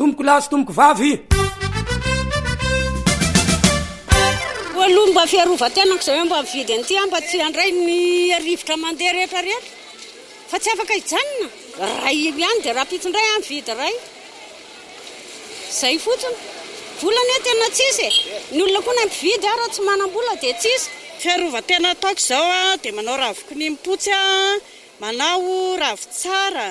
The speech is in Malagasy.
Tompoko lahy sy tompoko vavy. Ho aloha mba fiarovan-tenako izay hoe mba mividy an'ity aho mba tsy handray ny rivotra mandeha rehetra rehetra fa tsy afaka hijanona. Iray ihany dia rahampitso indray aho mividy iray. Izay fotsiny. Vola anie tena tsisy e. Ny olona koa na mpividy aho raha tsy manam-bola dia tsisy. Fiarovan-tena ataoko izao dia manao ravi-koniam-potsy aho, manao ravin-tsara.